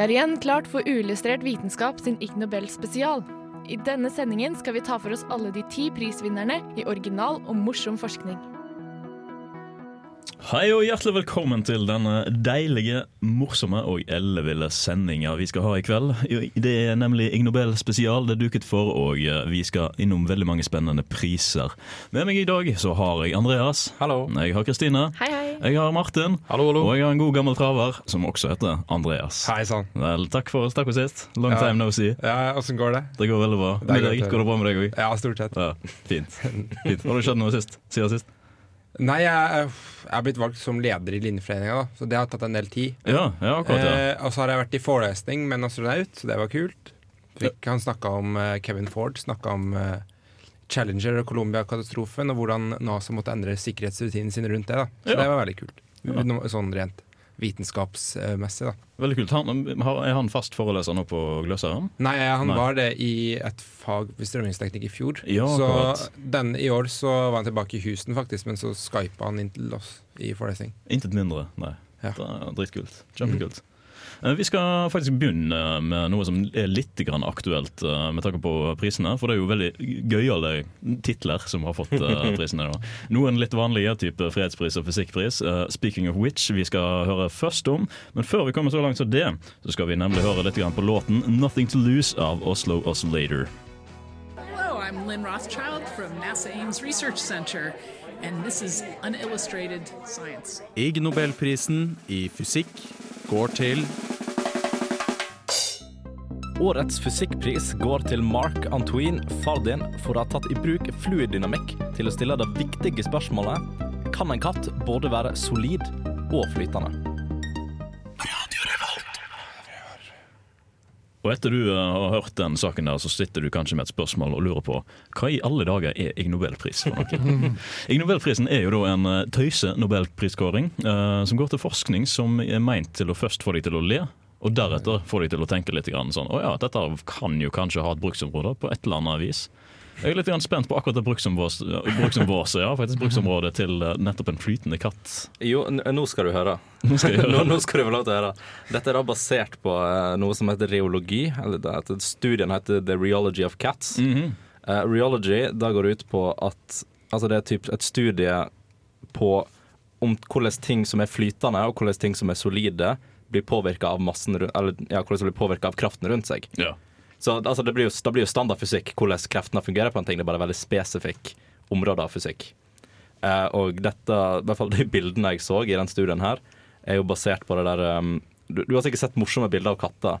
Det er igjen klart for uillustrert vitenskap sin Ig Nobel spesial. I denne sendingen skal vi ta for oss alle de ti prisvinnerne i original og morsom forskning. Hei og hjertelig velkommen til denne deilige, morsomme og elleville sendinga vi skal ha i kveld. Det er nemlig Ig Nobel spesial det er duket for, og eh, vi skal innom veldig mange spennende priser. Med meg i dag så har jeg Andreas. Hallo. Jeg har Kristine. Hei, hei. Jeg har Martin. Hallo, hallo. Og jeg har en god gammel traver som også heter Andreas. Hei sann. Vel, takk for, oss. takk for sist. Long Ja. time no see. Ja, Åssen går det? Det går veldig bra. Det er Med deg? Går det bra med deg òg? Ja, stort sett. Ja, fint. fint. Har det skjedd noe sist? siden sist? Nei, jeg, jeg er blitt valgt som leder i Linjeforeninga, så det har tatt en del tid. Ja, ja akkurat. ja. Eh, og så har jeg vært i forelesning med en astronaut, så det var kult. Fikk, han snakka om eh, Kevin Ford, snakka om eh, Challenger og Colombia-katastrofen, og hvordan NASA måtte endre sikkerhetsrutinen sin rundt det. da Så det var veldig kult. Sånn rent vitenskapsmessig, da. Veldig kult. Han, er han fast foreleser nå på Gløshaugen? Nei, han Nei. var det i et fag ved strømmingsteknikk i fjor. Ja, så den, i år så var han tilbake i Houston, faktisk, men så skypa han inn til oss i forelesning. Intet mindre, nei. Ja. Det er dritkult. Kjempekult. Eh, Vi skal faktisk begynne med noe som er litt grann aktuelt eh, med tanke på prisene. For det er jo veldig gøyale titler som har fått eh, prisene. Da. Noen litt vanlige, type fredspris og fysikkpris. Eh, Speaking of which vi skal høre først om. Men før vi kommer så langt som det, så skal vi nemlig høre litt grann på låten 'Nothing to Lose' av Oslo Oscillator. Hello, I'm Lynn Rothschild from NASA Ames Research Center, and this is Unillustrated Science. Ig Nobelprisen i fysikk går til Årets fysikkpris går til Mark Antoine Fardin for å ha tatt i bruk fluiddynamikk til å stille det viktige spørsmålet Kan en katt både være solid og flytende? Og etter du eh, har hørt den saken der, så sitter du kanskje med et spørsmål og lurer på hva i alle dager er Ig Nobelpris for noe? Ig Nobelprisen er jo da en eh, tøyse-nobelpriskåring uh, som går til forskning som er meint til å først få deg til å le. Og deretter få deg til å tenke litt grann sånn Å ja, dette kan jo kanskje ha et bruksområde på et eller annet vis. Jeg er litt spent på akkurat det bruksområdet, ja, faktisk bruksområdet til eh, nettopp en flytende katt. Jo, nå skal du høre. Nå skal nå, nå skal du få lov til å høre. Dette er da basert på eh, noe som heter reologi. Eller det heter, studien heter The Reology of Cats. Mm -hmm. uh, reology da går ut på at Altså det er typ et studie på om hvordan ting som er flytende og hvordan ting som er solide, blir påvirka av massen Eller ja, blir av kraften rundt seg. Ja. Så altså, det blir jo, da blir jo standardfysikk hvordan kreftene fungerer på en ting. Det er bare veldig spesifikk område av fysikk. Eh, og dette, i hvert fall de bildene jeg så i den studien her, er jo basert på det der um, du, du har sikkert sett morsomme bilder av katter.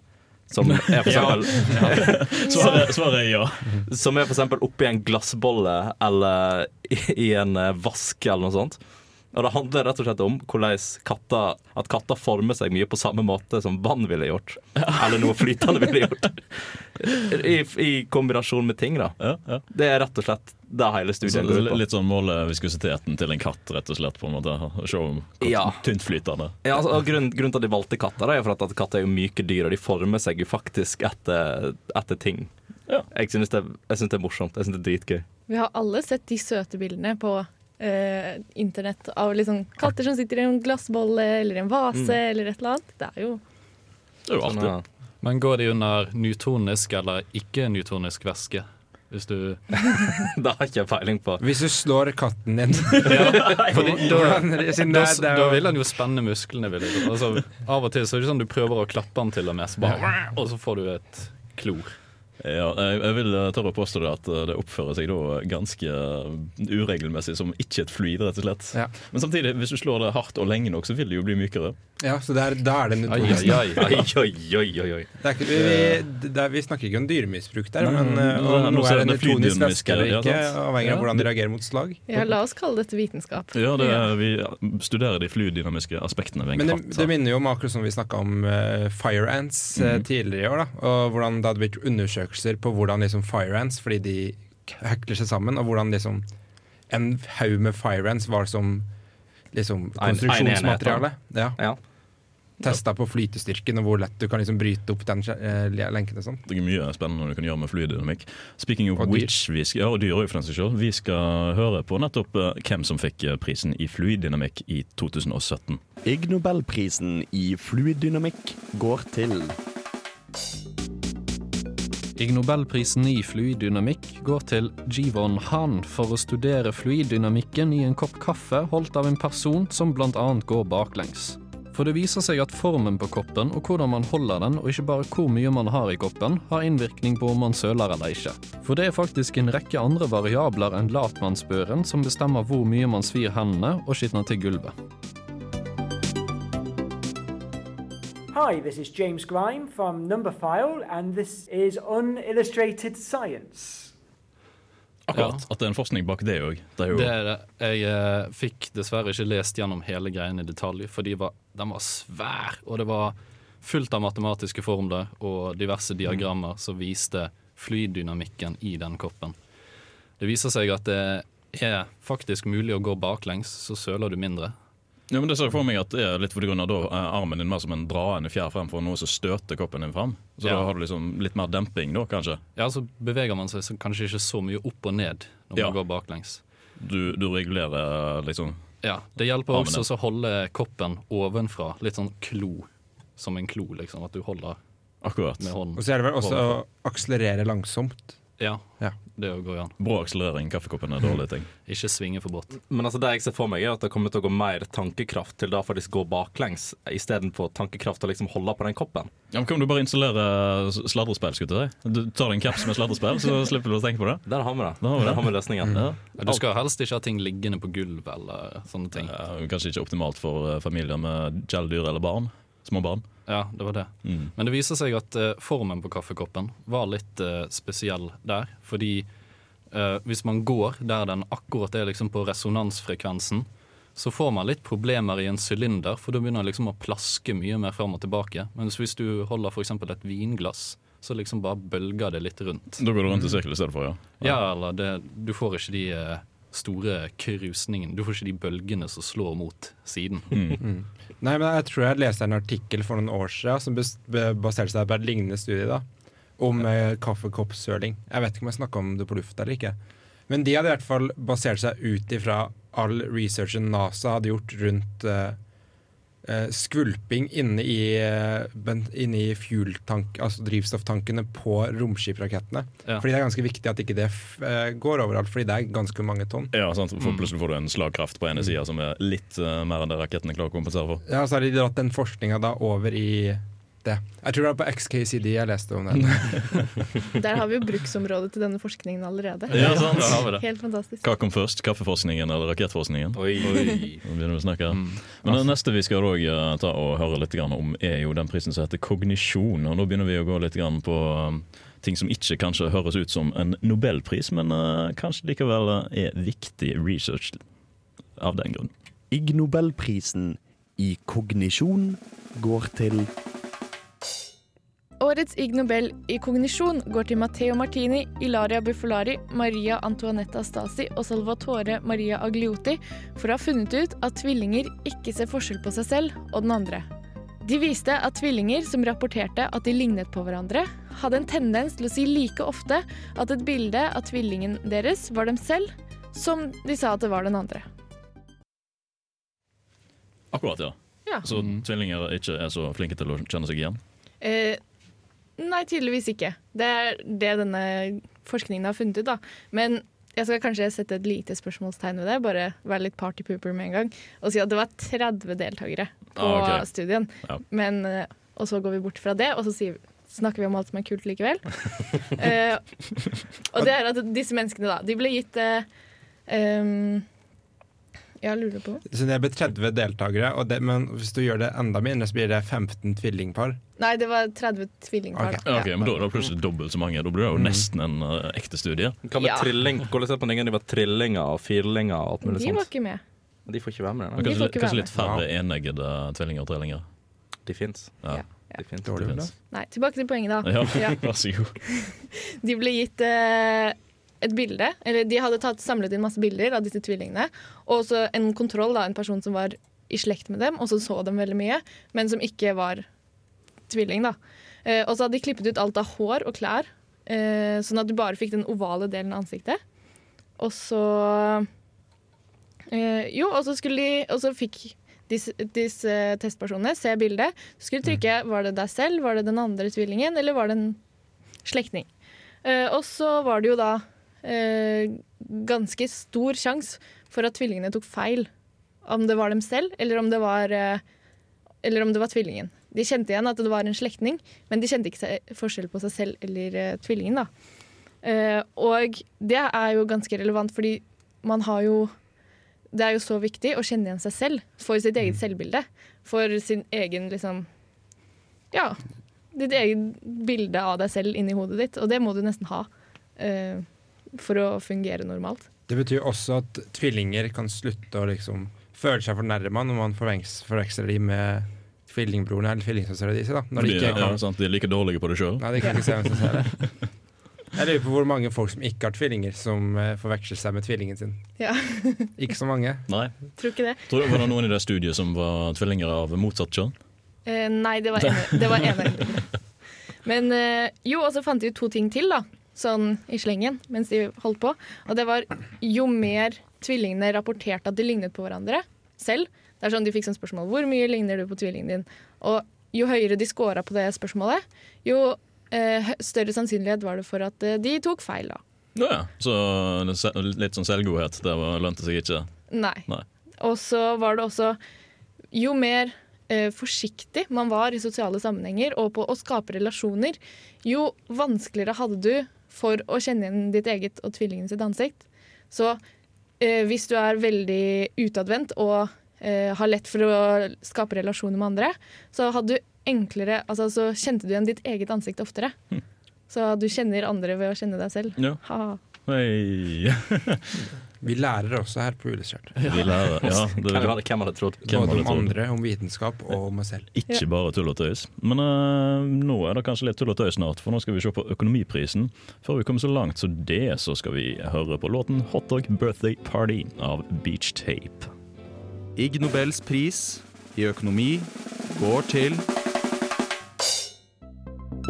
Som er for eksempel, Svaret, svaret er ja. som er for eksempel oppi en glassbolle eller i, i en eh, vask eller noe sånt. Og det handler rett og slett om katter, at katter former seg mye på samme måte som vann ville gjort. Eller noe flytende ville gjort. I, I kombinasjon med ting, da. ja, ja. Det er rett og slett det hele studien går ut på. litt sånn måle viskositeten til en katt, rett og slett. på en måte Se om Ja. tyntflytende. Ja, altså, og grunnen, grunnen til at de valgte katter, er for at, at katter er jo myke dyr, og de former seg jo faktisk etter, etter ting. Ja. Jeg synes det, jeg synes det er morsomt. Jeg synes det er dritgøy. Vi har alle sett de søte bildene på eh, internett av liksom katter som sitter i en glassbolle eller en vase eller et eller annet. Det er jo Det er jo Sånn, artig. ja. Men går de under newtonisk eller ikke-newtonisk væske? Hvis du Det har ikke jeg peiling på. Hvis du slår katten din Fordi da, da, da vil han jo spenne musklene. Vil. Altså, av og til så er det sånn du prøver å klappe han til og med, så bare, og så får du et klor. Ja, jeg, vil eh, tørre å påstå det at eh, det oppfører seg da ganske eh, uregelmessig som ikke et fly, rett og slett. Ja. Men samtidig, hvis du slår det hardt og lenge nok, så vil det jo bli mykere. Ja, så der, er, da er det en newtonisk. ai, ai. Oi, oi, oi, oi, oi. Det er vi, det er, vi snakker ikke om dyremisbruk der, men om noe er flydynamiske, væske eller ikke, avhengig Ja. av hvordan de reagerer mot slag. Ja, la oss kalle dette vitenskap. Ja, det er, Vi studerer de flydynamiske aspektene ved en Men det, katt. det minner jo om akkurat som vi snakka om uh, fire ants Mhm. tidligere i år. da Og hvordan det hadde blitt undersøkelser på hvordan liksom firehands, fordi de hekler seg sammen, og hvordan liksom en haug med firehands var som liksom konstruksjonsmateriale. Ja. Ja. Testa på flytestyrken og hvor lett du kan liksom bryte opp den eh, lenken og sånt. Det er mye spennende du kan gjøre med flydynamikk. Speaking of Og dyr. which, vi skal, ja, og dyr for den saks skyld. Vi skal høre på nettopp eh, hvem som fikk eh, prisen i fluiddynamikk i 2017. Ig Nobelprisen i fluiddynamikk går til Ig Nobelprisen i fluiddynamikk går til Jivon Han for å studere fluiddynamikken i en kopp kaffe holdt av en person som bl.a. går baklengs. For det viser seg at formen på koppen og hvordan man holder den, og ikke bare hvor mye man har i koppen, har innvirkning på om man søler eller ikke. For det er faktisk en rekke andre variabler enn latmannsbøren som bestemmer hvor mye man svir hendene og skitner til gulvet. Hi, this is James Grime from Numberphile, and this is Unillustrated Science. Akkurat. At det er en forskning bak det òg. Det er jo Det er det. Jeg eh, fikk dessverre ikke lest gjennom hele greien i detalj, for de var, den var svær, og det var fullt av matematiske formler og diverse diagrammer som viste flydynamikken i den koppen. Det viser seg at det er faktisk mulig å gå baklengs, så søler du mindre. Ja, men det ser jeg for meg at det er litt fordi grunn av da er armen din mer som en draende fjær fremfor noe som støter koppen din frem. Så Ja. da har du liksom litt mer demping da, kanskje. Ja, så beveger man seg kanskje ikke så mye opp og ned når Ja. man går baklengs. Du, du regulerer liksom Ja, Det hjelper Armen også å holde koppen ovenfra, litt sånn klo. Som en klo, liksom. At du holder akkurat. med hånden. Og så er det vel også å akselerere langsomt. Ja, Ja. det går jo an. Brå akselerering. Kaffekoppen er dårlig ting. Ikke svinge for brått. Men altså det jeg ser for meg er at det kommer til å gå mer tankekraft til det faktisk gå baklengs, istedenfor tankekraft til å liksom holde på den koppen. Ja, men Kan du bare installere s- sladrespeil? skulle jeg si? Du tar deg en kaps med sladrespeil, så slipper du å tenke på det. Der har vi det. Der har vi det. Der har vi løsningen. Mm. Ja, Du skal helst ikke ha ting liggende på gulvet eller sånne ting. Ja, kanskje ikke optimalt for eh, familier med kjæledyr eller barn. Små barn. Ja, det var det. Mm. Men det viser seg at uh, formen på kaffekoppen var litt uh, spesiell der. Fordi uh, hvis man går der den akkurat er liksom på resonansfrekvensen, så får man litt problemer i en sylinder, for da begynner det liksom å plaske mye mer fram og tilbake. Mens hvis du holder f.eks. et vinglass, så liksom bare bølger det litt rundt. Da går det rundt i sirkel for, ja. Ja, eller det, du får ikke de store krusningen. Du får ikke de bølgene som slår mot siden. Mm. Nei, men Jeg tror jeg leste en artikkel for noen år siden som baserte seg på et lignende studie da, om eh, kaffekoppsøling. Jeg vet ikke om jeg snakka om det på lufta eller ikke. Men de hadde i hvert fall basert seg ut ifra all researchen NASA hadde gjort rundt eh, skvulping inne i, eh, inne i fuel-tank, altså drivstofftankene på romskiprakettene. Ja. Fordi det er ganske viktig at ikke det f eh, går overalt, fordi det er ganske mange tonn. Ja, sant? For Mm. Plutselig får du en slagkraft på ene sida som er litt uh, mer enn det rakettene klarer å kompensere for. Ja, så har de dratt den forskninga da over i det. Jeg tror det var på XKCD jeg leste om det. Der har vi jo bruksområdet til denne forskningen allerede. Ja, sant. Der har vi det. Helt fantastisk. Hva kom først? Kaffeforskningen eller rakettforskningen? Oi. Nå begynner vi å snakke. Mm. Men det neste vi skal også, eh, ta og høre litt om, er jo den prisen som heter kognisjon. Og Nå begynner vi å gå litt på um, ting som ikke kanskje høres ut som en nobelpris, men eh, kanskje likevel eh, er viktig research av den grunn. Ig Nobelprisen i kognisjon går til Årets Ig Nobel i kognisjon går til Matteo Martini, Ilaria Buffolari, Maria Antoanetta Stasi og Salvatore Maria Agliotti for å ha funnet ut at tvillinger ikke ser forskjell på seg selv og den andre. De viste at tvillinger som rapporterte at de lignet på hverandre, hadde en tendens til å si like ofte at et bilde av tvillingen deres var dem selv, som de sa at det var den andre. Akkurat, ja. Ja. Så tvillinger ikke er så flinke til å kjenne seg igjen? Eh, nei, tydeligvis ikke. Det er det denne forskningen har funnet ut, da. Men jeg skal kanskje sette et lite spørsmålstegn ved det, bare være litt partypooper med en gang, og si at det var 30 deltakere på Ah, okay. studien. Ja. Men, eh, og så går vi bort fra det, og så sier, snakker vi om alt som er kult likevel. uh, og det er at disse menneskene, da, de ble gitt uh, um, Jeg lurer på Så det ble 30 deltakere, og det, men hvis du gjør det enda mindre, så blir det 15 tvillingpar. Nei, det var 30 tvillingpar. Ok. Ja, Okay, men Da er det plutselig dobbelt så mange. Da blir det jo Mm. nesten en uh, ekte studie. Hva med Ja. trilling? Hvordan ser det på den de var trillinger og firlinger og alt mulig sånt? De var ikke med. De får ikke være med. De kanskje, får ikke kanskje litt færre eneggede tvillinger og trillinger? De fins. Ja. Ja. De Det finnes. Nei, tilbake til poenget, da. Ja, Ja. vær så god. De ble gitt eh, et bilde, eller de hadde tatt, samlet inn masse bilder av disse tvillingene. Og så en kontroll, da, en person som var i slekt med dem, og så så dem veldig mye, men som ikke var tvilling. da. Eh, og så hadde de klippet ut alt av hår og klær, eh, sånn at du bare fikk den ovale delen av ansiktet. Og så eh, Jo, og så skulle de Og så fikk disse, disse testpersonene se bildet. Så skulle de trykke var det deg selv, var det den andre tvillingen, eller var det en slektning. Eh, og så var det jo da eh, ganske stor sjanse for at tvillingene tok feil. Om det var dem selv, eller om det var, eh, eller om det var tvillingen. De kjente igjen at det var en slektning, men de kjente ikke forskjell på seg selv eller eh, tvillingen. da. Eh, og det er jo ganske relevant, fordi man har jo Det er jo så viktig å kjenne igjen seg selv for sitt eget selvbilde. For sin egen liksom Ja, ditt eget bilde av deg selv inni hodet ditt. Og det må du nesten ha eh, for å fungere normalt. Det betyr også at tvillinger kan slutte å liksom føle seg fornærma når man forveksler de med tvillingbroren eller tvillingsøstera di. Når de ikke ja, kan sant, de er like dårlige på det sjøl. Nei, de kan ikke se hvem som ser det. Jeg lurer på hvor mange folk som ikke har tvillinger, som eh, forveksler seg med tvillingen sin. Ja, Ikke så mange. Nei. tror ikke det. Tror du, var det noen i det studiet som var tvillinger av motsatt kjønn? Eh, nei, det var ene, det var ene. Men eh, jo, og så fant de ut to ting til, da. Sånn i slengen mens de holdt på. Og det var jo mer tvillingene rapporterte at de lignet på hverandre selv. Det er sånn De fikk sånn spørsmål hvor mye ligner du på tvillingen din. Og jo høyere de scora på det spørsmålet, jo eh, større sannsynlighet var det for at eh, de tok feil. da. Ja, ja. Så litt sånn selvgodhet, det lønte seg ikke. Nei. Nei. Og så var det også Jo mer eh, forsiktig man var i sosiale sammenhenger og på å skape relasjoner, jo vanskeligere hadde du for å kjenne igjen ditt eget og tvillingen sitt ansikt. Så eh, hvis du er veldig utadvendt og eh, har lett for å skape relasjoner med andre, så hadde du enklere Altså så kjente du igjen ditt eget ansikt oftere. Så du kjenner andre ved å kjenne deg selv. Ja. Vi lærer også her på Illustrert. Vi lærer. Ja, det Hvem hvem hadde trodd? Hvem Både om andre, om vitenskap og om meg selv. Ikke bare tull og tøys. Men uh, nå er det kanskje litt tull og tøys snart, for nå skal vi se på Økonomiprisen. Før vi kommer så langt så det, så skal vi høre på låten Hotdog Birthday Party av Beach Tape. Ig Nobels pris i økonomi går til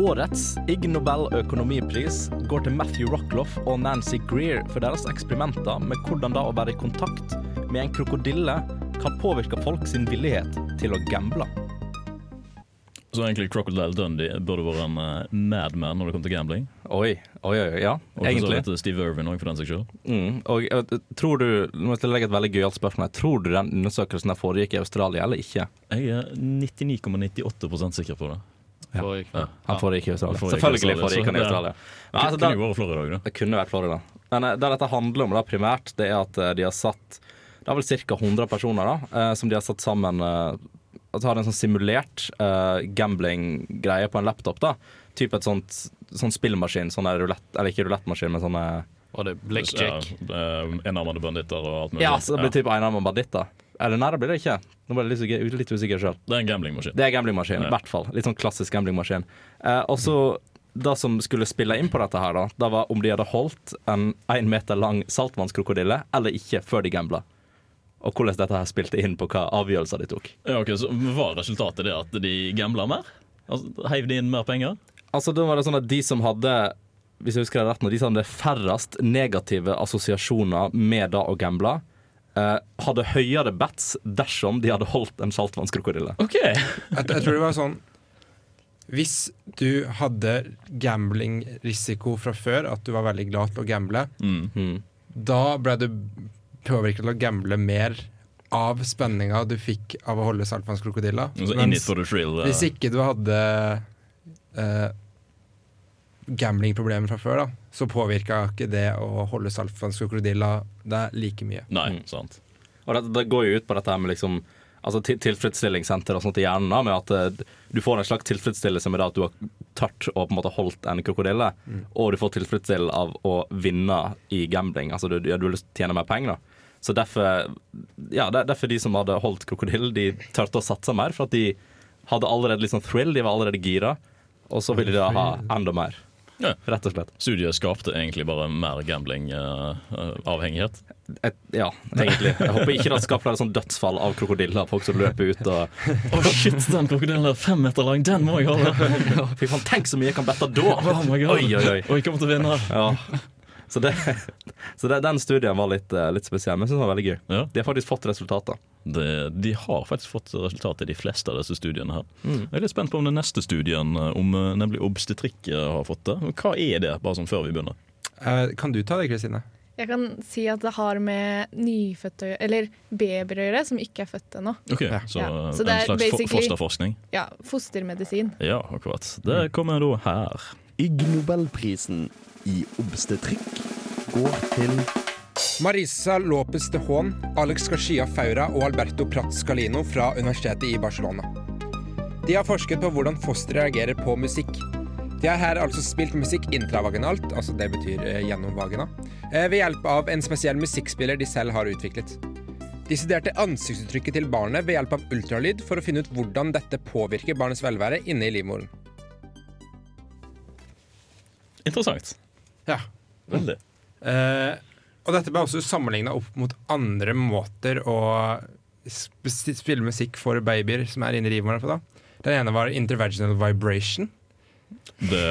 Årets Ig Nobel økonomipris går til Matthew Rockloff og Nancy Greer for deres eksperimenter med hvordan da å være i kontakt med en krokodille kan påvirke folk sin villighet til å gamble. Så egentlig Crocodile Dundee burde vært en uh, madman når det kommer til gambling. Oi, oi, oi, ja, Og for så egentlig. vidt Steve Irvin òg, for den saks skyld. Mm. Og eh, tror du, nå må jeg legge et veldig gøyalt spørsmål. Tror du den undersøkelsen der foregikk i Australia eller ikke? Jeg er 99,98% sikker på det. Foregikk. Ja. Han foregikk i Australia. Foregikk Selvfølgelig foregikk han i det- Australia. Men, Det altså, kunne jo vært Florida da. Det kunne vært Florida. Men eh, det dette handler om da primært, det er at de har satt Det er vel ca. 100 personer da, som de har satt sammen eh, du har en sånn simulert uh, gambling-greie på en laptop. da Typ et sånt sånn spillmaskin. Sånn rulett, eller ikke rulettmaskin, men sånne Og det er blackjack. Ja, Enarmede banditter og alt mulig. Ja, så det blir typ enarmede banditter. Eller nei, det blir det ikke. Nå ble jeg litt, litt usikker sjøl. Det er en gamblingmaskin. Det er gamblingmaskin, i hvert fall. Litt sånn klassisk gamblingmaskin. Eh, og så det som skulle spille inn på dette her, da, det var om de hadde holdt en én meter lang saltvannskrokodille eller ikke før de gambla. Og hvordan dette her spilte inn på hva avgjørelser de tok. Ja, ok, Så var resultatet det at de gambla mer? Altså, Heiv de inn mer penger? Altså da var det sånn at De som hadde hvis jeg husker det rett nå, de som hadde færrest negative assosiasjoner med det å gamble, eh, hadde høyere bets dersom de hadde holdt en saltvannskrokodille. OK! Jeg, jeg tror det var sånn Hvis du hadde gamblingrisiko fra før, at du var veldig glad til å gamble, Mm. Mm. da ble du påvirket til å gamble mer av spenninga du fikk av å holde saltvannskrokodiller. Altså, hvis ikke du hadde uh, gamblingproblemer fra før, da, så påvirka ikke det å holde saltvannskrokodilla deg like mye. Nei, Mm. sant. Og det, det går jo ut på dette her med liksom Altså til, og sånt i hjernen, da, med at uh, du får en slags tilfredsstillelse med det at du har tørt og på en måte holdt en krokodille, og du får tilfredsstillelse av å vinne i gambling. Altså du, lyst du vil tjene mer penger, da. Så derfor, ja, derfor de som hadde holdt krokodille, de turte å satse mer, for at de hadde allerede litt sånn thrill, de var allerede gira, og så ville de da ha enda mer. Ja. Rett og slett. Studiet skapte egentlig bare mer gambling-avhengighet. Et, ja, egentlig. Jeg håper ikke det skaper et sånt dødsfall av krokodiller, folk som løper ut og Å shit, den krokodillen er fem meter lang, den må jeg holde! Fy faen, tenk så mye jeg kan bette da! Oh my god. Oi, oi, oi. Og jeg kommer til å vinne. Ja. Så, det, så det, den studien var litt, eh, litt spesiell, men jeg synes den var veldig gøy. Ja. De har faktisk fått resultater. Det, de har faktisk fått resultater, i de fleste av disse studiene her. Mm. Jeg er litt spent på om den neste studien, eh, om eh, nemlig obstetrikk, har fått det. Hva er det, bare sånn før vi begynner? Uh, kan du ta det, Kristine? Jeg kan si at det har med nyfødte å gjøre, eller babyer å gjøre, som ikke er født ennå. Ok, Så, Ja, så det en slags fo- fosterforskning? Ja, fostermedisin. Ja, akkurat. Det kommer da her. Ig Nobelprisen i obstetrikk går til Marisa Lopez de Haan, Alex Garcia Faura og Alberto Prat Scalino fra Universitetet i Barcelona. De har forsket på hvordan fostre reagerer på musikk. De har her altså spilt musikk intravaginalt, altså det betyr eh, gjennom vagina, eh, ved hjelp av en spesiell musikkspiller de selv har utviklet. De studerte ansiktsuttrykket til barnet ved hjelp av ultralyd for å finne ut hvordan dette påvirker barnets velvære inne i livmoren. Interessant. Ja, Veldig. Eh, og dette ble også sammenligna opp mot andre måter å spille musikk for babyer som er inne i livmoren. Den ene var intervaginal vibration. Det,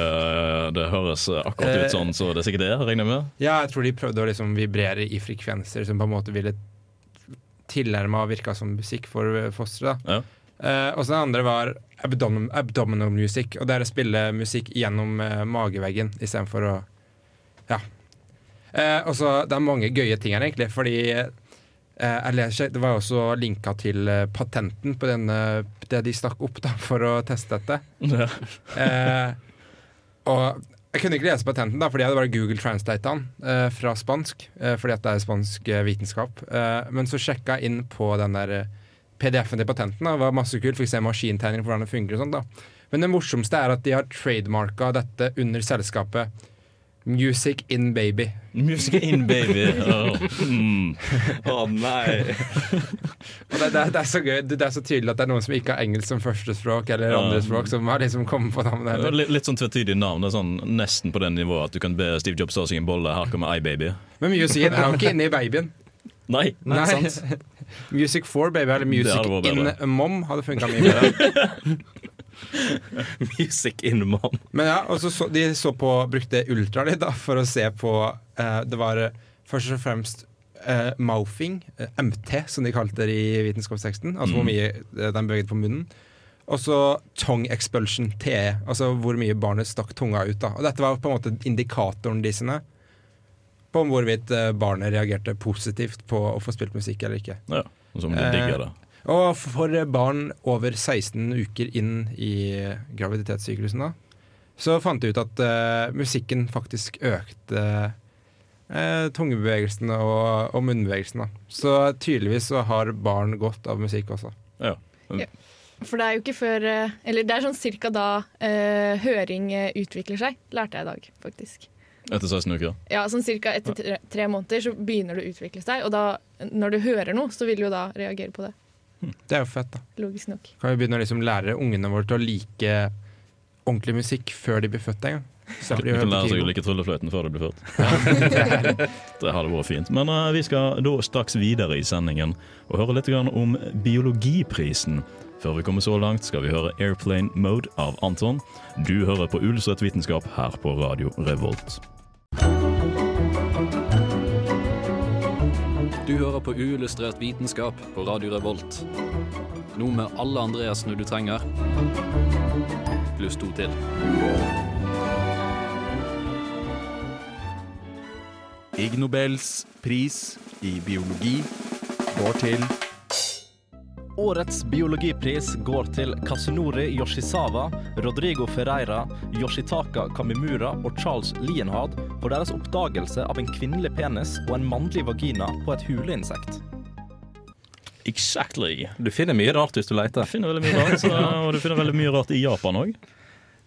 det høres akkurat Eh. ut sånn, så det er sikkert det, regner jeg med. Ja, jeg tror de prøvde å liksom vibrere i frekvenser som på en måte ville tilnærma virka som musikk for eh, fosteret. Ja. Eh, og så den andre var abdominal, abdominal music, og det er å spille musikk gjennom eh, mageveggen istedenfor å Ja. Eh, også, Det er mange gøye ting her, egentlig, fordi eh, leser, Det var også linka til eh, patenten på denne, det de stakk opp da, for å teste dette. Ja. Eh, og jeg kunne ikke lese patenten, da, fordi jeg hadde bare Google translate den eh, fra spansk. Eh, fordi at det er spansk eh, vitenskap. Eh, men så sjekka jeg inn på den der PDF-en til patenten. Da. Det var masse kult, fikk se maskintegninger for hvordan det fungerer. og sånt da. Men det morsomste er at de har trademarka dette under selskapet Music in Baby. Music in, baby. Åh, mm. Å nei! Det, det, det er så gøy, det er så tydelig at det er noen som ikke har engelsk som førstespråk, eller Ja. andre språk, som har liksom kommet på navnet. Litt, litt sånn tvetydig navn. Det er sånn Nesten på det nivået at du kan be Steve Jobs ta seg en bolle. Her kommer iBaby. Men Music in er jo ikke inne i babyen. Nei, Nei, sant? Music for baby, eller Music in mom, hadde funka mye bedre. Music in mom. Men ja, og så, så de så på, brukte ultralyd da, for å se på eh, Det var eh, først og fremst eh, mouthing, eh, MT, som de kalte det i vitenskapsteksten. Altså hvor Mm. mye eh, den beveget på munnen. Og så tongue expulsion, TE, altså hvor mye barnet stakk tunga ut. da Og dette var på en måte indikatoren de sine på hvorvidt barnet reagerte positivt på å få spilt musikk eller ikke. Ja, som de digger det. Og for barn over 16 uker inn i graviditetssyklusen da, så fant de ut at uh, musikken faktisk økte uh, tungebevegelsene og, og munnbevegelsene. Så tydeligvis så har barn godt av musikk også. Ja. For det er jo ikke før eh, Eller det er sånn cirka da uh, høring eh, utvikler seg, lærte jeg i dag, faktisk. Etter 16 uker. Ja, sånn cirka etter tre, tre måneder så begynner det å utvikle seg, og da, når du hører noe, så vil du jo da reagere på det. Det er jo fett, da. Logisk nok. Kan vi begynne å liksom lære ungene våre til å like ordentlig musikk før de blir født en gang? Så Du kan lære seg å like tryllefløyten før du blir født. Det hadde vært fint. Men uh, vi skal da straks videre i sendingen og høre litt grann om biologiprisen. Før vi kommer så langt, skal vi høre 'Airplane Mode' av Anton. Du hører på Uillustrert vitenskap her på Radio Revolt. Du hører på uillustrert vitenskap på Radio Revolt. Nå med alle Andreasene du trenger, pluss to til. Ig Nobels pris i biologi går til Årets biologipris går til Kasunori Yoshisawa, Rodrigo Ferreira, Yoshitaka Kamimura og Charles Lienhard for deres oppdagelse av en kvinnelig penis og en mannlig vagina på et huleinsekt. Exactly. Du finner mye rart hvis du leter. Du finner veldig mye rart, så, og du finner veldig mye rart i Japan òg.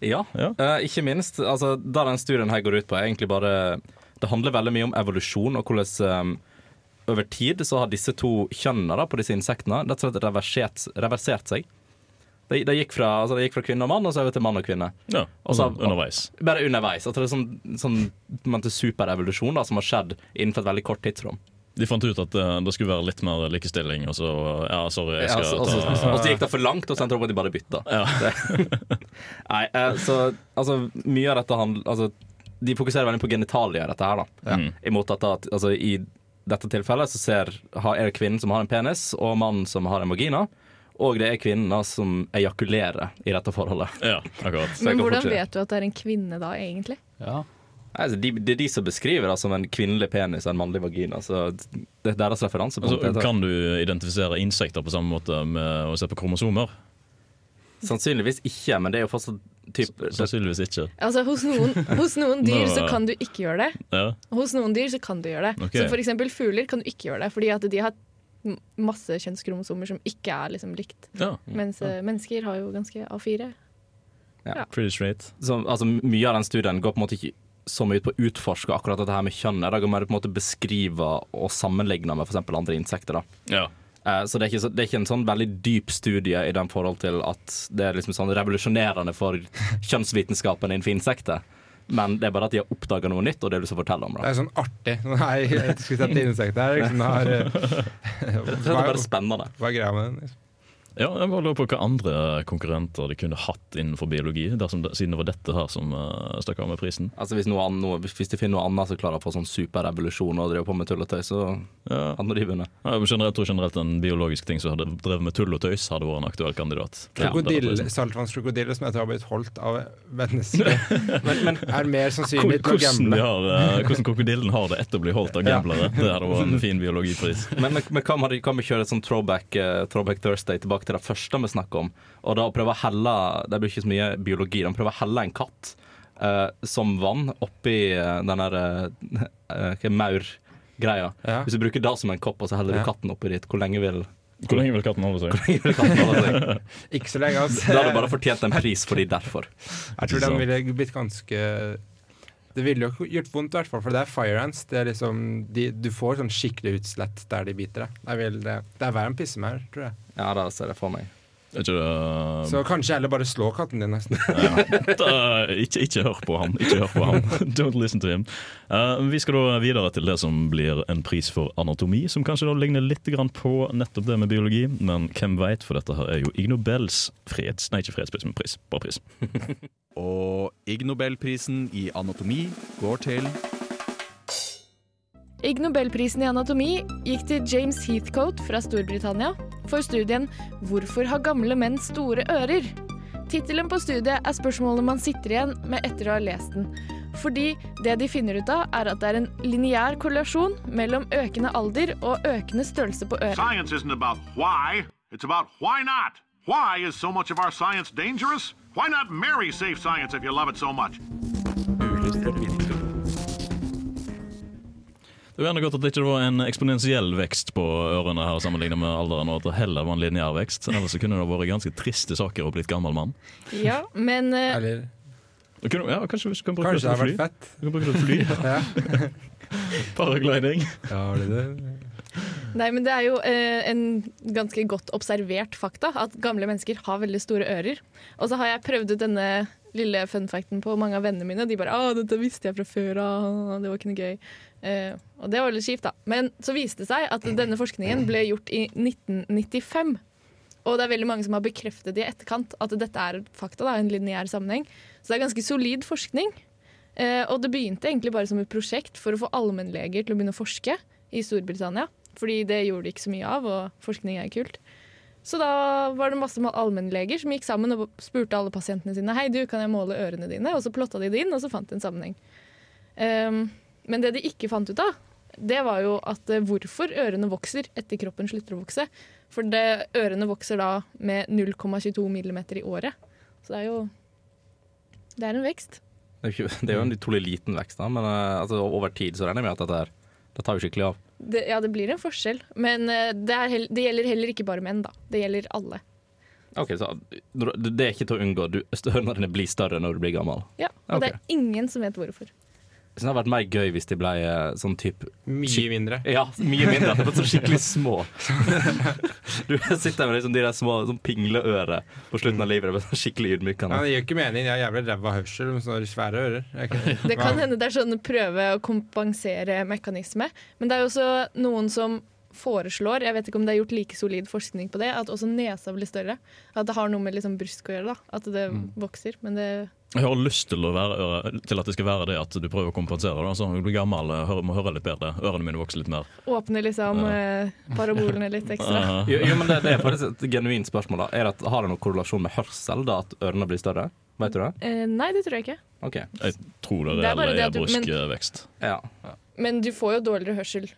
Ja, Ja. Uh, ikke minst. Altså, det den studien her går ut på, er egentlig bare Det handler veldig mye om evolusjon og hvordan eh, over tid så har disse to kjønnene på disse insektene rett og slett reversert, reversert seg. Det, de gikk altså, de gikk fra kvinne og mann, og så over til mann og kvinne. Ja, Og så- altså underveis. Bare underveis. At det er sånn, sånn superevolusjon som har skjedd innenfor et veldig kort tidsrom. De fant ut at eh, det skulle være litt mer likestilling, og så Ja, sorry, jeg skal ja, og, så, ta og så gikk det for langt, og så endte det opp at de bare bytta. ja. Nei, uh, så altså, mye av dette handler altså, De fokuserer veldig på genitalia i dette her, da. Ja. Imot at, at altså, I dette tilfellet så ser, er det kvinnen som har en penis, og mannen som har en vagina. Og det er kvinnen som ejakulerer i dette forholdet. Ja, akkurat. Men hvordan vet du at det er en kvinne da, egentlig? Ja. Altså, de, det er de som beskriver det som en kvinnelig penis og en mannlig vagina. Så det er deres referanse. Altså, kan du identifisere insekter på samme måte med å se på kromosomer? Sannsynligvis ikke, men det er jo fortsatt typ, Sannsynligvis ikke. Altså, hos noen, hos noen dyr så kan du ikke gjøre det. Ja. Hos noen dyr så kan du gjøre det. Okay. Så for eksempel fugler kan du ikke gjøre det, fordi at de har masse kjønnskromosomer som ikke er liksom likt. ja. Mens ja. mennesker har jo ganske A4. Pretty straight. så, altså, Mye av den studien går på en måte ikke så mye ut på å utforske akkurat dette her med kjønnet. Det går mer på en måte beskrive og sammenligne med f.eks. andre insekter. da. Ja. Eh, Så det er, ikke, det er ikke en sånn veldig dyp studie i den forhold til at det er liksom sånn revolusjonerende for kjønnsvitenskapen innenfor insekter. Men det er bare at de har oppdaga noe nytt, og det har de lyst til å fortelle om. Det det. er sånn artig. Nei, jeg skulle sett insekter. Liksom, det har, Det er bare spennende. hva er greia med den? Liksom? Ja, jeg bare lurer på hva andre konkurrenter de kunne hatt innenfor biologi, dersom siden det var dette her som uh, stakk av med prisen. Altså Hvis, noe annet, hvis de finner noe annet som klarer å få sånn superrevolusjon og driver på med tull og tøys, så Ja. hadde de vunnet. Ja, jeg tror generelt en biologisk ting som hadde drevet med tull og tøys, hadde vært en aktuell kandidat. Krokodil, denne saltvannskrokodille som jeg tror har blitt holdt av mennesker, Men, men er mer sannsynlig til å gamble. har, eh, hvordan krokodillen har det etter å bli holdt av gamblere, det hadde vært en fin biologipris. Men, men, men kan, vi, kan vi kjøre et sånn throwback, uh, throwback Thursday tilbake til det første vi snakker om? Og da prøve å helle Det blir ikke så mye biologi. De prøver å helle en katt uh, som vann oppi uh, den der uh, maur-greia. Ja. Hvis du bruker det som en kopp, og så heller Ja. du katten oppi dit, hvor lenge vil, Hvor lenge vil katten holde seg? vil katten holde seg? Ikke så lenge, altså. Da hadde du bare fortjent en pris for de derfor. Jeg tror den ville blitt ganske Det ville jo gjort vondt, i hvert fall, for det er fire ants. Liksom, de, du får sånn skikkelig utslett der de biter deg. Det er, vel, det, det er verre enn pissemaur, tror jeg. Ja, da ser jeg for meg. Ikke uh, Så kanskje heller bare slå katten din, nesten. Da, ikke, ikke hør på han. Ikke hør på han. Don't listen to him. Uh, vi skal da videre til det som blir en pris for anatomi, som kanskje da ligner litt grann på nettopp det med biologi, men hvem veit, for dette her er jo Ig Nobels freds... Nei, ikke fredspris, men pris. Bare pris. Og Ig Nobelprisen i anatomi går til Ig Nobelprisen i anatomi gikk til James Heathcote fra Storbritannia for studien 'Hvorfor har gamle menn store ører?' Tittelen på studiet er spørsmålet man sitter igjen med etter å ha lest den. Fordi det de finner ut av, er at det er en lineær korrelasjon mellom økende alder og økende størrelse på øret. Science isn't about why, it's about why not. Why is so much of our science dangerous? Why not marry safe science if you love it so much? Det er gjerne godt at det ikke var en eksponentiell vekst på ørene her sammenlignet med alderen, og at det heller var en lineær vekst. Ellers så kunne det vært ganske triste saker å blitt gammel mann. Ja, men Uh... Eller kunne- Ja, kanskje vi kan bruke kanskje det til fly? fett. Vi kan bruke det til fly. Ja. Paragliding. Ja, det er det? Nei, men det er jo eh, en ganske godt observert fakta at gamle mennesker har veldig store ører. Og så har jeg prøvd ut denne lille funfacten på mange av vennene mine, de bare 'Å, dette visste jeg fra før av, det var ikke noe gøy'. Eh, og det var litt kjipt, da. Men så viste det seg at denne forskningen ble gjort i 1995. Og det er veldig mange som har bekreftet i etterkant at dette er fakta, da, en lineær sammenheng. Så det er ganske solid forskning. Eh, og det begynte egentlig bare som et prosjekt for å få allmennleger til å begynne å forske i Storbritannia. Fordi det gjorde de ikke så mye av, og forskning er kult. Så da var det masse allmennleger som gikk sammen og spurte alle pasientene sine Hei, du, kan jeg måle ørene dine? Og så plotta de det inn, og så fant de en sammenheng. Um, men det de ikke fant ut av, det var jo at eh, hvorfor ørene vokser etter kroppen slutter å vokse. For det, ørene vokser da med 0,22 millimeter i året. Så det er jo Det er en vekst. Det er jo en utrolig liten vekst, da, men eh, altså, over tid så regner jeg med at dette her, det tar jo skikkelig av. Det, ja, det blir en forskjell. Men eh, det, er det gjelder heller ikke bare menn, da. Det gjelder alle. Ok, så Det er ikke til å unngå. Du, dine blir større når du blir gammel. Ja, Og det er ingen som vet hvorfor. Jeg synes det hadde vært mer gøy hvis de ble eh, sånn type Mye mindre. Ja, mye mindre. At de ble så skikkelig små. Du sitter med liksom de der små sånn pingleører på slutten av livet. Det er sånn skikkelig Ja, det gir jo ikke mening. Jeg har jævlig ræva hørsel med sånne svære ører. Er Det kan hende det er sånn prøve å kompensere mekanisme. Men det er jo også noen som foreslår, jeg vet ikke om det er gjort like solid forskning på det, at også nesa blir større. At det har noe med liksom brusk å gjøre, da. At det vokser. Men det Jeg har lyst til, å være, til at det skal være det at du prøver å kompensere. Da. Så når du blir gammel, hører, må høre litt bedre. Ørene mine vokser litt mer. Åpne liksom eh, parabolene litt ekstra. Aha. Jo, jo, men det, det er faktisk et genuint spørsmål. da Er det Har det noen korrelasjon med hørsel, da at ørene blir større? Vet du det? Eh, nei, det tror jeg ikke. Okay. Jeg tror det Det er er brusk vekst. Ja. Men du får jo dårligere hørsel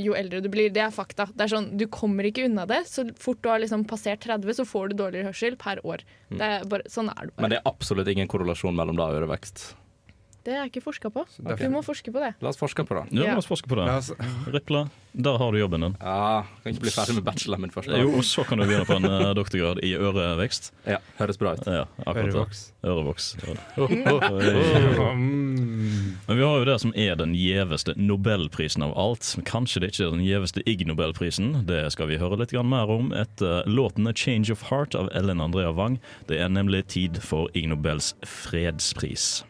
jo eldre du blir. Det er fakta. Det er sånn, Du kommer ikke unna det. Så fort du har liksom passert 30, så får du dårligere hørsel per år. Det er bare, sånn er det bare. Men det er absolutt ingen korrelasjon mellom det og ørevekst. Det er ikke forska på. Du må forske på det. La oss forske på det. Ja, Ja. la oss forske på det. Oss, Ripla, der har du jobben din. Ja, Kan ikke bli ferdig med bacheloren min først. da. Jo, og så kan du begynne på en uh, doktorgrad i ørevekst. Ja, Høres bra ut. Ja, akkurat ørevoks. Ørevoks. Mm. Men vi har jo det som er den gjeveste nobelprisen av alt. Kanskje det ikke er den gjeveste Ig Nobelprisen. Det skal vi høre litt mer om etter låten Change of Heart' av Ellen Andrea Wang. Det er nemlig tid for Ig Nobels fredspris.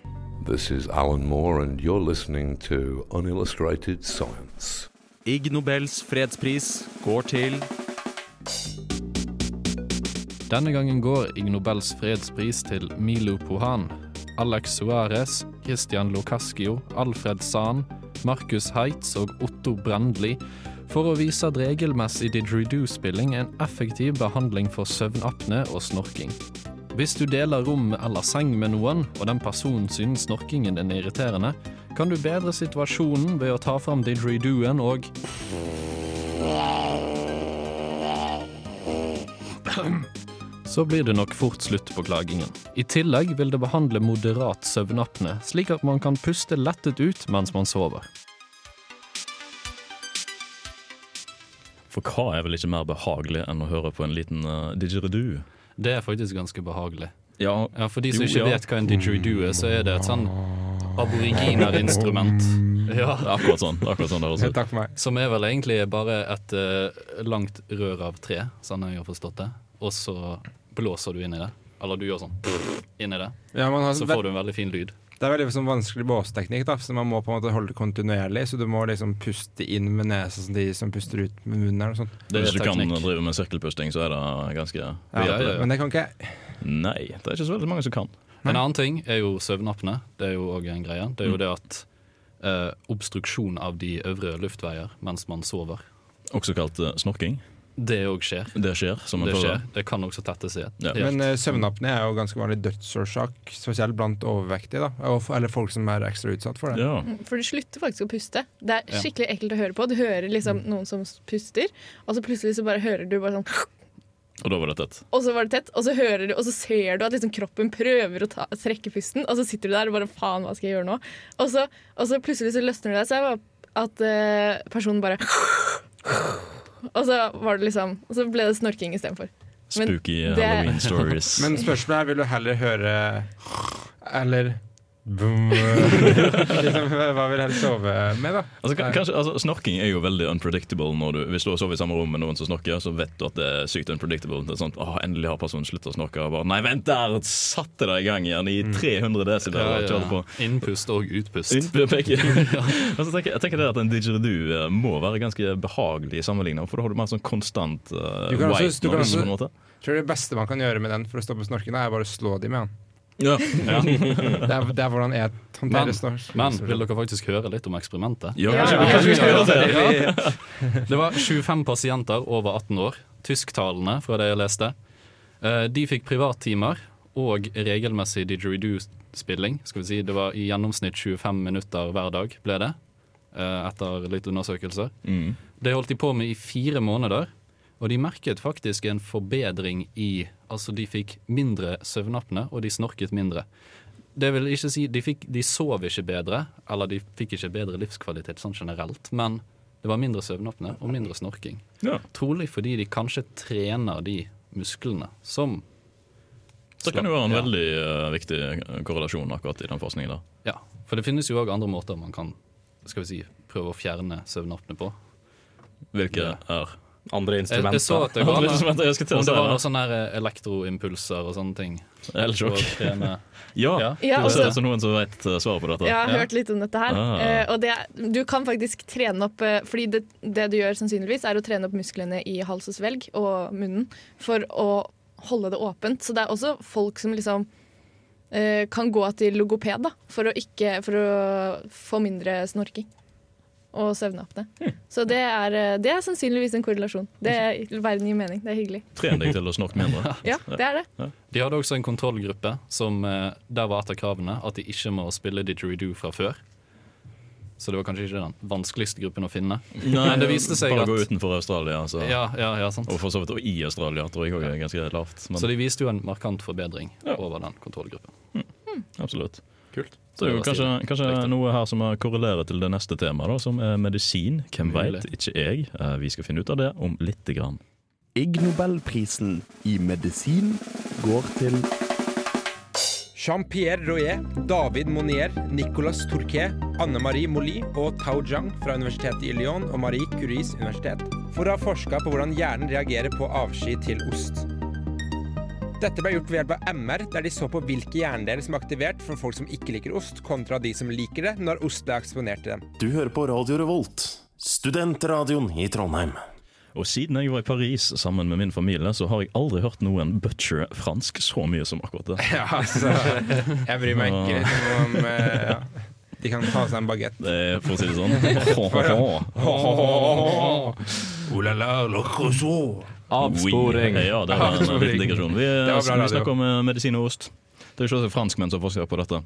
This is Alan Moore, and you're listening to Unillustrated Science. Ig Nobels fredspris går til Denne gangen går Ig Nobels fredspris til Milo Pohan, Alex Suárez, Christian Locascio, Alfred Sahn, Markus Heitz og Otto Brandli for å vise at regelmessig didgeridoo-spilling er en effektiv behandling for søvnapne og snorking. Hvis du deler rom eller seng med noen, og den personen synes snorkingen din er irriterende, kan du bedre situasjonen ved å ta fram didgeridooen og så blir det nok fort slutt på klagingen. I tillegg vil det behandle moderat søvnapne, slik at man kan puste lettet ut mens man sover. For hva er vel ikke mer behagelig enn å høre på en liten uh, didgeridoo? Det er faktisk ganske behagelig. Ja, Ja, For de som Jo, ikke ja. vet hva en didgeridoo er, så er det et sånn aboriginerinstrument. Ja. akkurat sånn. Akkurat sånn det. Takk for meg. Som er vel egentlig bare et uh, langt rør av tre, sånn jeg har forstått det. Og så blåser du inn i det. Eller du gjør sånn inn i det. Ja, man har, Så får du en veldig fin lyd. Det er veldig liksom, vanskelig båsteknikk, da, så man må på en måte holde det kontinuerlig. Så du må liksom puste inn med nesa som de som puster ut med munnen. eller sånt. Det er Hvis du kan drive med sirkelpusting, så er det ganske Ja, ja, ja. Men det kan ikke jeg. Nei, det er ikke så veldig mange som kan. En annen ting er jo søvnapne. Det er jo òg en greie. Det er jo Mm. det at eh, obstruksjon av de øvre luftveier mens man sover, Også kalt uh, snorking. Det òg skjer. Det skjer. som Det skjer. Det kan også tettes igjen. Ja. Men uh, søvnapné er jo ganske vanlig dødsårsak, spesielt blant overvektige. da Eller folk som er ekstra utsatt for det. Ja. For du slutter faktisk å puste. Det er Ja. skikkelig ekkelt å høre på. Du hører liksom noen som puster, og så plutselig så bare hører du bare sånn Og da var det tett. Og så var det tett, og så hører du, og så ser du at liksom kroppen prøver å ta, trekke pusten, og så sitter du der og bare faen, hva skal jeg gjøre nå? Og så, og så plutselig så løsner det seg at uh, personen bare Og så var det liksom Og så ble det snorking istedenfor. Spooky det- Halloween stories. Men spørsmålet er vil du heller høre Eller liksom, Hva vil helst sove med, da? Altså, kanskje, altså, snorking er jo veldig unpredictable. Når du, hvis du har sovet i samme rom med noen som snorker, så vet du at det er sykt unpredictable. Det er sånn, åh, Endelig har personen sluttet å snorke. Og bare, Nei, vent der! Satte det i gang igjen i 300 desibel. Ja, ja, ja. Innpust og utpust. Innpust. Og tenker, jeg tenker det at En didgeridoo eh, må være ganske behagelig sammenligna, for da har du mer sånn konstant uh, Du kan også- white noise. Tror det beste man kan gjøre med den for å stoppe snorking, er bare å slå dem med den? Ja. Det er, det er hvordan jeg håndterer snor. men vil dere faktisk høre litt om eksperimentet? Ja, det. Ja. Det var 25 pasienter over 18 år, tysktalende fra det jeg leste. Eh, De fikk privattimer og regelmessig didgeridoo-spilling. Skal vi si Det var i gjennomsnitt 25 minutter hver dag, ble det. eh, Etter litt undersøkelser. Mm. Det holdt de på med i fire måneder. Og de merket faktisk en forbedring i Altså, de fikk mindre søvnapne, og de snorket mindre. Det vil ikke si De, fikk, de sov ikke bedre, eller de fikk ikke bedre livskvalitet sånn generelt, men det var mindre søvnapne og mindre snorking. Ja. Trolig fordi de kanskje trener de musklene som Det kan jo være en Ja. veldig uh, viktig korrelasjon akkurat i den forskningen. der. Ja, for det finnes jo òg andre måter man kan skal vi si, prøve å fjerne søvnapne på. Hvilke er andre instrumenter. jeg så at det var jeg til om det var noen sånne her eh, elektroimpulser og sånne ting. Elsjokk. ja. Ja, Ja. også, det er også- noen som vet eh, svaret på dette. Jeg har hørt litt om dette her. Ah. Eh, og det, du kan faktisk trene opp Fordi det, det du gjør sannsynligvis, er å trene opp musklene i hals og svelg og munnen for å holde det åpent. Så det er også folk som liksom eh, kan gå til logoped da, for å, ikke, for å få mindre snorking. Og søvnapne. Så det er, eh, det er sannsynligvis en korrelasjon. Det er Verden gir mening. Det er hyggelig. Tren deg til å snorke mindre. Ja, det er det. De hadde også en kontrollgruppe som eh, der var et av kravene at de ikke må spille didgeridoo fra før. Så det var kanskje ikke den vanskeligste gruppen å finne. Men det viste seg bare at gå utenfor Australia. Så. ja, ja, ja, sant. Og for så vidt og i Australia tror jeg òg er ganske lavt. Men Så de viste jo en markant forbedring over den kontrollgruppen. absolutt. Kult. Det er jo kanskje, kanskje noe her som korrelerer til det neste temaet, som er medisin. Hvem veit? Ikke jeg. Eh, Vi skal finne ut av det om lite grann. Ig Nobelprisen i medisin går til Jean-Pierre Royer, David Monier, Nicolas Tourquet, Anne-Marie Molly og Tao Zhang fra Universitetet i Lyon og Marie Curies universitet for å ha forska på hvordan hjernen reagerer på avsky til ost. Dette ble gjort ved hjelp av MR, der de så på hvilke hjernedeler som er aktivert for folk som ikke liker ost, kontra de som liker det når ost ble eksponert til dem. Du hører på Radio Revolt, studentradioen i Trondheim. Og siden jeg var i Paris sammen med min familie, så har jeg aldri hørt noen butcher fransk så mye som akkurat det. Ja, altså, jeg bryr meg ikke liksom om eh, ja. De kan ta seg en bagett. Det er, for å si det sånn. Oh la la, le croissant. Avsporing. Ja, det var en liten digresjon. Vi, bra vi snakker om eh, medisin og ost. Det er jo ikke franskmenn som forsker på dette.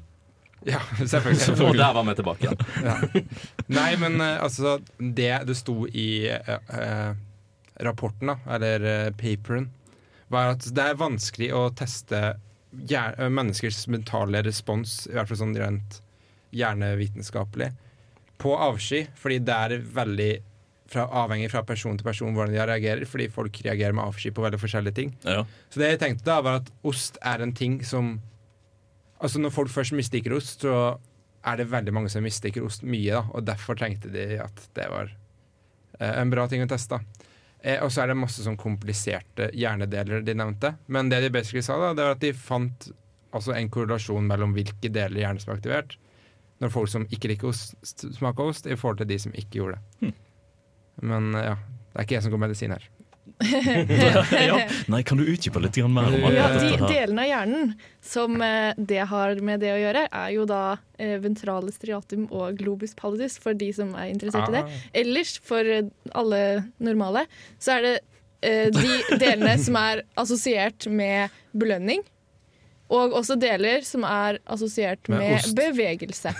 Ja, selvfølgelig. Og der var vi tilbake igjen. Ja. Nei, men eh, altså Det det sto i eh, eh, rapporten, da, eller eh, paperen, var at det er vanskelig å teste menneskers mentale respons, i hvert fall sånn rent hjernevitenskapelig, på avsky, fordi det er veldig fra, avhengig fra person til person hvordan de reagerer, fordi folk reagerer med avsky på veldig forskjellige ting. Ja. Så det jeg tenkte da, var at ost er en ting som Altså Når folk først misliker ost, så er det veldig mange som misliker ost mye, da, og derfor tenkte de at det var eh, en bra ting å teste. Eh, og så er det masse sånn kompliserte hjernedeler de nevnte. Men det de basically sa, da, det var at de fant altså en korrelasjon mellom hvilke deler hjernen som er aktivert, når folk som ikke liker ost, smaker ost, i forhold til de som ikke gjorde det. Men ja, det er ikke jeg som går medisin her. ja. Nei, kan du utdype litt mer om Ja, de delene av hjernen som eh, det har med det å gjøre, er jo da eh, ventrale striatum og globus pallidus, for de som er interessert i det. Ah. Ellers, for eh, alle normale, så er det eh, de delene som er assosiert med belønning. Og også deler som er assosiert Med med, bevegelse.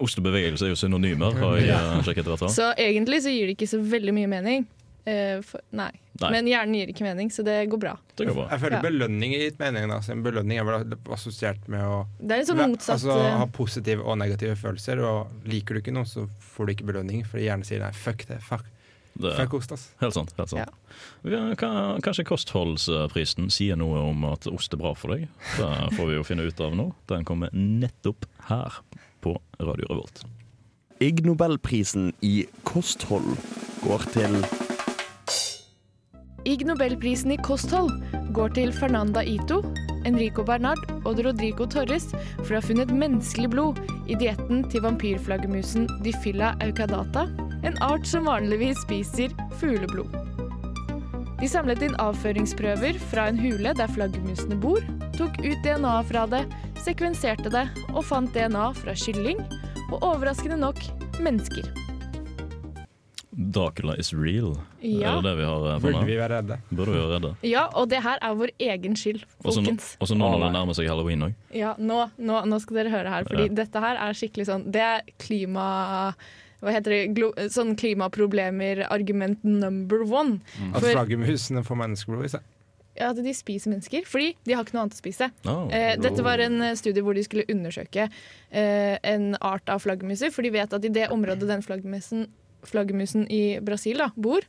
Ost og bevegelse er jo synonymer, har jeg ja. sjekket i hvert. Så egentlig så gir det ikke så veldig mye mening. Uh, for, nei. Nei. Men hjernen gir ikke mening, så det går bra. Det går bra. Jeg føler Ja. belønning i gitt mening. Da. Så en belønning er vel assosiert med å Det er litt sånn motsatt, Altså, eh. ha positive og negative følelser. Og liker du ikke noe, så får du ikke belønning, fordi hjernen sier nei, fuck det. Fuck, Det- fuck ost, ass. Helt sant. helt sant. Ja. kan- kan- Kanskje kostholdsprisen sier noe om at ost er bra for deg. Det får vi jo finne ut av nå. Den kommer nettopp her på Radio Revolt. Ig Nobelprisen i kosthold går til Ig Nobelprisen i kosthold går til Fernanda Ito, Enrico Bernard og Rodrigo Torres for å ha funnet menneskelig blod i dietten til vampyrflaggermusen Diphylla eucadata, en art som vanligvis spiser fugleblod. De samlet inn avføringsprøver fra en hule der flaggermusene bor, tok ut DNA fra det, sekvenserte det og fant DNA fra kylling, og overraskende nok mennesker. Dracula is real. Ja. Er det det vi har eh, Burde vi være redde? Burde vi være redde? Ja, og det her er vår egen skyld, folkens. Og så nå når det nærmer seg halloween òg. Ja, nå, nå, nå skal dere høre her, fordi Ja. dette her er skikkelig sånn Det er klima... Hva heter det? Glo, sånn klimaproblemer-argument number one. At For- flaggermusene får menneskeblod i seg. At de spiser mennesker, fordi de har ikke noe annet å spise. Oh. Eh, dette var en eh, studie hvor de skulle undersøke eh, en art av flaggermuser, for de vet at i det området den flaggermusen, flaggermusen i Brasil da, bor,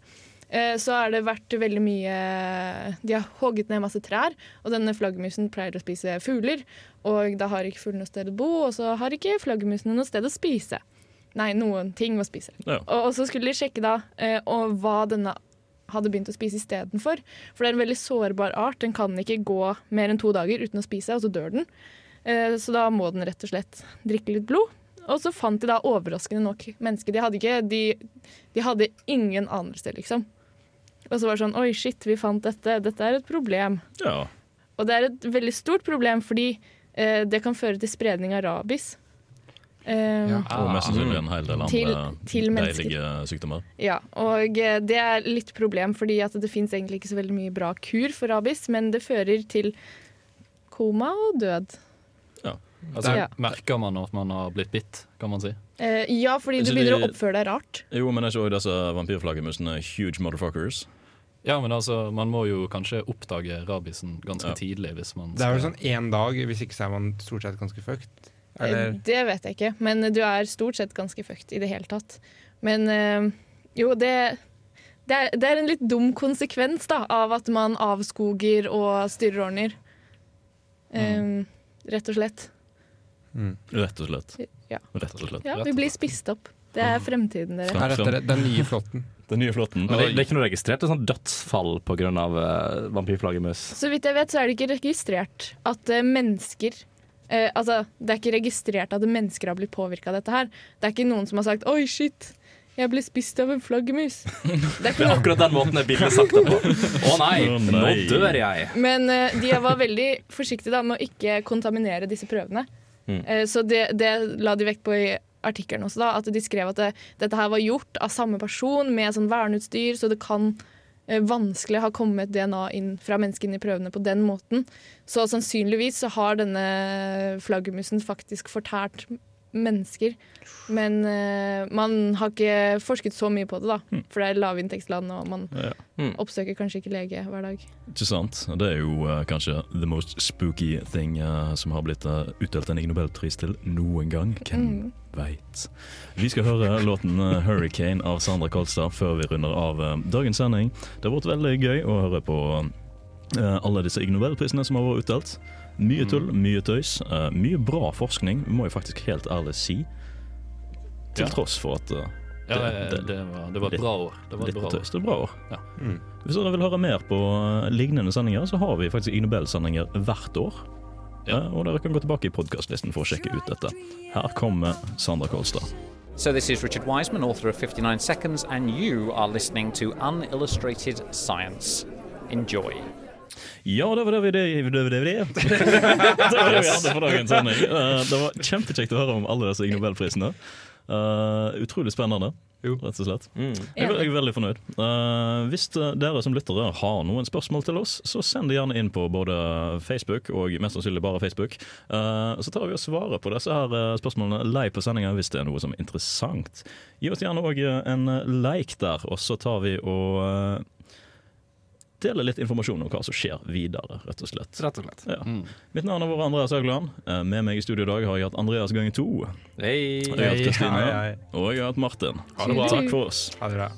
eh, så har det vært veldig mye De har hogget ned masse trær, og denne flaggermusen pleier å spise fugler. Og da har ikke fuglene noe sted å bo, og så har ikke flaggermusene noe sted å spise. Nei, noen ting å spise. Ja. Og, og så skulle de sjekke da eh, og hva denne hadde begynt å spise istedenfor. For det er en veldig sårbar art. Den kan ikke gå mer enn to dager uten å spise, og så dør den. Eh, Så da må den rett og slett drikke litt blod. Og så fant de da overraskende nok mennesker. De hadde, ikke, de, de hadde ingen anelse, liksom. Og så var det sånn Oi, shit, vi fant dette. Dette er et problem. Ja. Og det er et veldig stort problem fordi eh, det kan føre til spredning av rabies. Eh, Og mest sannsynlig en hel del andre Til- til deilige sykdommer. Ja, og eh, det er litt problem, fordi at det fins egentlig ikke så veldig mye bra kur for rabies, men det fører til koma og død. Ja. Altså, Ja. Merker man at man har blitt bitt, kan man si? Eh, ja, fordi du begynner de- å oppføre deg rart. Jo, men er ikke også disse vampyrflaggermusene huge motherfuckers? Ja, men altså, man må jo kanskje oppdage rabiesen ganske Ja. tidlig hvis man Det er vel sånn én dag, hvis ikke så er man stort sett ganske fucked. Eh, Eller Det vet jeg ikke, men du er stort sett ganske fucked i det hele tatt. Men eh, jo, det, det, er, det er en litt dum konsekvens da, av at man avskoger og styrerordner. Eh, Rett og slett. Rett og slett. Ja. Rett og slett. Ja, vi blir spist opp. Det er fremtiden, dere. er dette den nye flåtten? Den nye flåtten. Men det, det er ikke noe registrert sånn dødsfall pga. Uh, vampyrflaggermus? Så vidt jeg vet, så er det ikke registrert at uh, mennesker eh, Altså, det er ikke registrert at mennesker har blitt påvirka av dette her. Det er ikke noen som har sagt 'oi, shit'. Jeg ble spist av en flaggermus. Det Det er akkurat den måten det bildet sagt det på. Å nei, Å nå dør jeg! Men eh, de var veldig forsiktige da, med å ikke kontaminere disse prøvene. Mm. Eh, så det, det la de vekt på i artikkelen også, da, at de skrev at det, dette her var gjort av samme person med sånn verneutstyr, så det kan eh, vanskelig ha kommet DNA inn fra menneskene i prøvene på den måten. Så sannsynligvis så har denne flaggermusen faktisk fortært mennesker. Men uh, man har ikke forsket så mye på det, da. For det er lavinntektsland, og man Ja. oppsøker kanskje ikke lege hver dag. Ikke sant? Det er jo uh, kanskje the most spooky thing uh, som har blitt utdelt en Ig Nobelpris til noen gang. Hvem Mm. veit? Vi skal høre låten 'Hurricane' av Sandra Kolstad før vi runder av dagens sending. Det har vært veldig gøy å høre på alle disse Ig Nobelprisene som har vært utdelt. Mye tull, mye tøys, eh, mye bra forskning, må jeg faktisk helt ærlig si. Til Ja. tross for at det, Ja, det, det, var, det var et litt- bra år. Det var litt bra tøys. år. Det var bra år. Ja. Hvis dere vil høre mer på eh, lignende sendinger, så har vi faktisk Ig Nobel-sendinger hvert år. Eh, Og dere kan gå tilbake i podkastlisten for å sjekke ut dette. Her kommer Sandra Kolstad. So, this is Richard Wiseman, author of 59 Seconds, and you are listening to Unillustrated Science. Enjoy. Ja, det var det vi det, det, det, det. det var det vi hadde for dagens sending. Eh, Det var kjempekjekt å høre om alle disse Ig Nobelprisene. Uh, utrolig spennende, rett og slett. Jeg, er- jeg er veldig fornøyd. Uh, hvis dere som lyttere har noen spørsmål til oss, så send det gjerne inn på både Facebook og mest sannsynlig bare Facebook. Uh, så tar vi og svarer på disse her spørsmålene live på sendinga hvis det er noe som er interessant. Gi oss gjerne òg en like der, og så tar vi og deler litt informasjon om hva som skjer videre, rett og slett. Rett og slett. Ja. Mitt navn har vært Andreas Haugland. Eh, Med meg i studio i dag har jeg hatt Andreas ganger to. Hei. Jeg har hatt Kristine. Og jeg har hatt Martin. Ha det bra. Takk for oss. Ha det bra.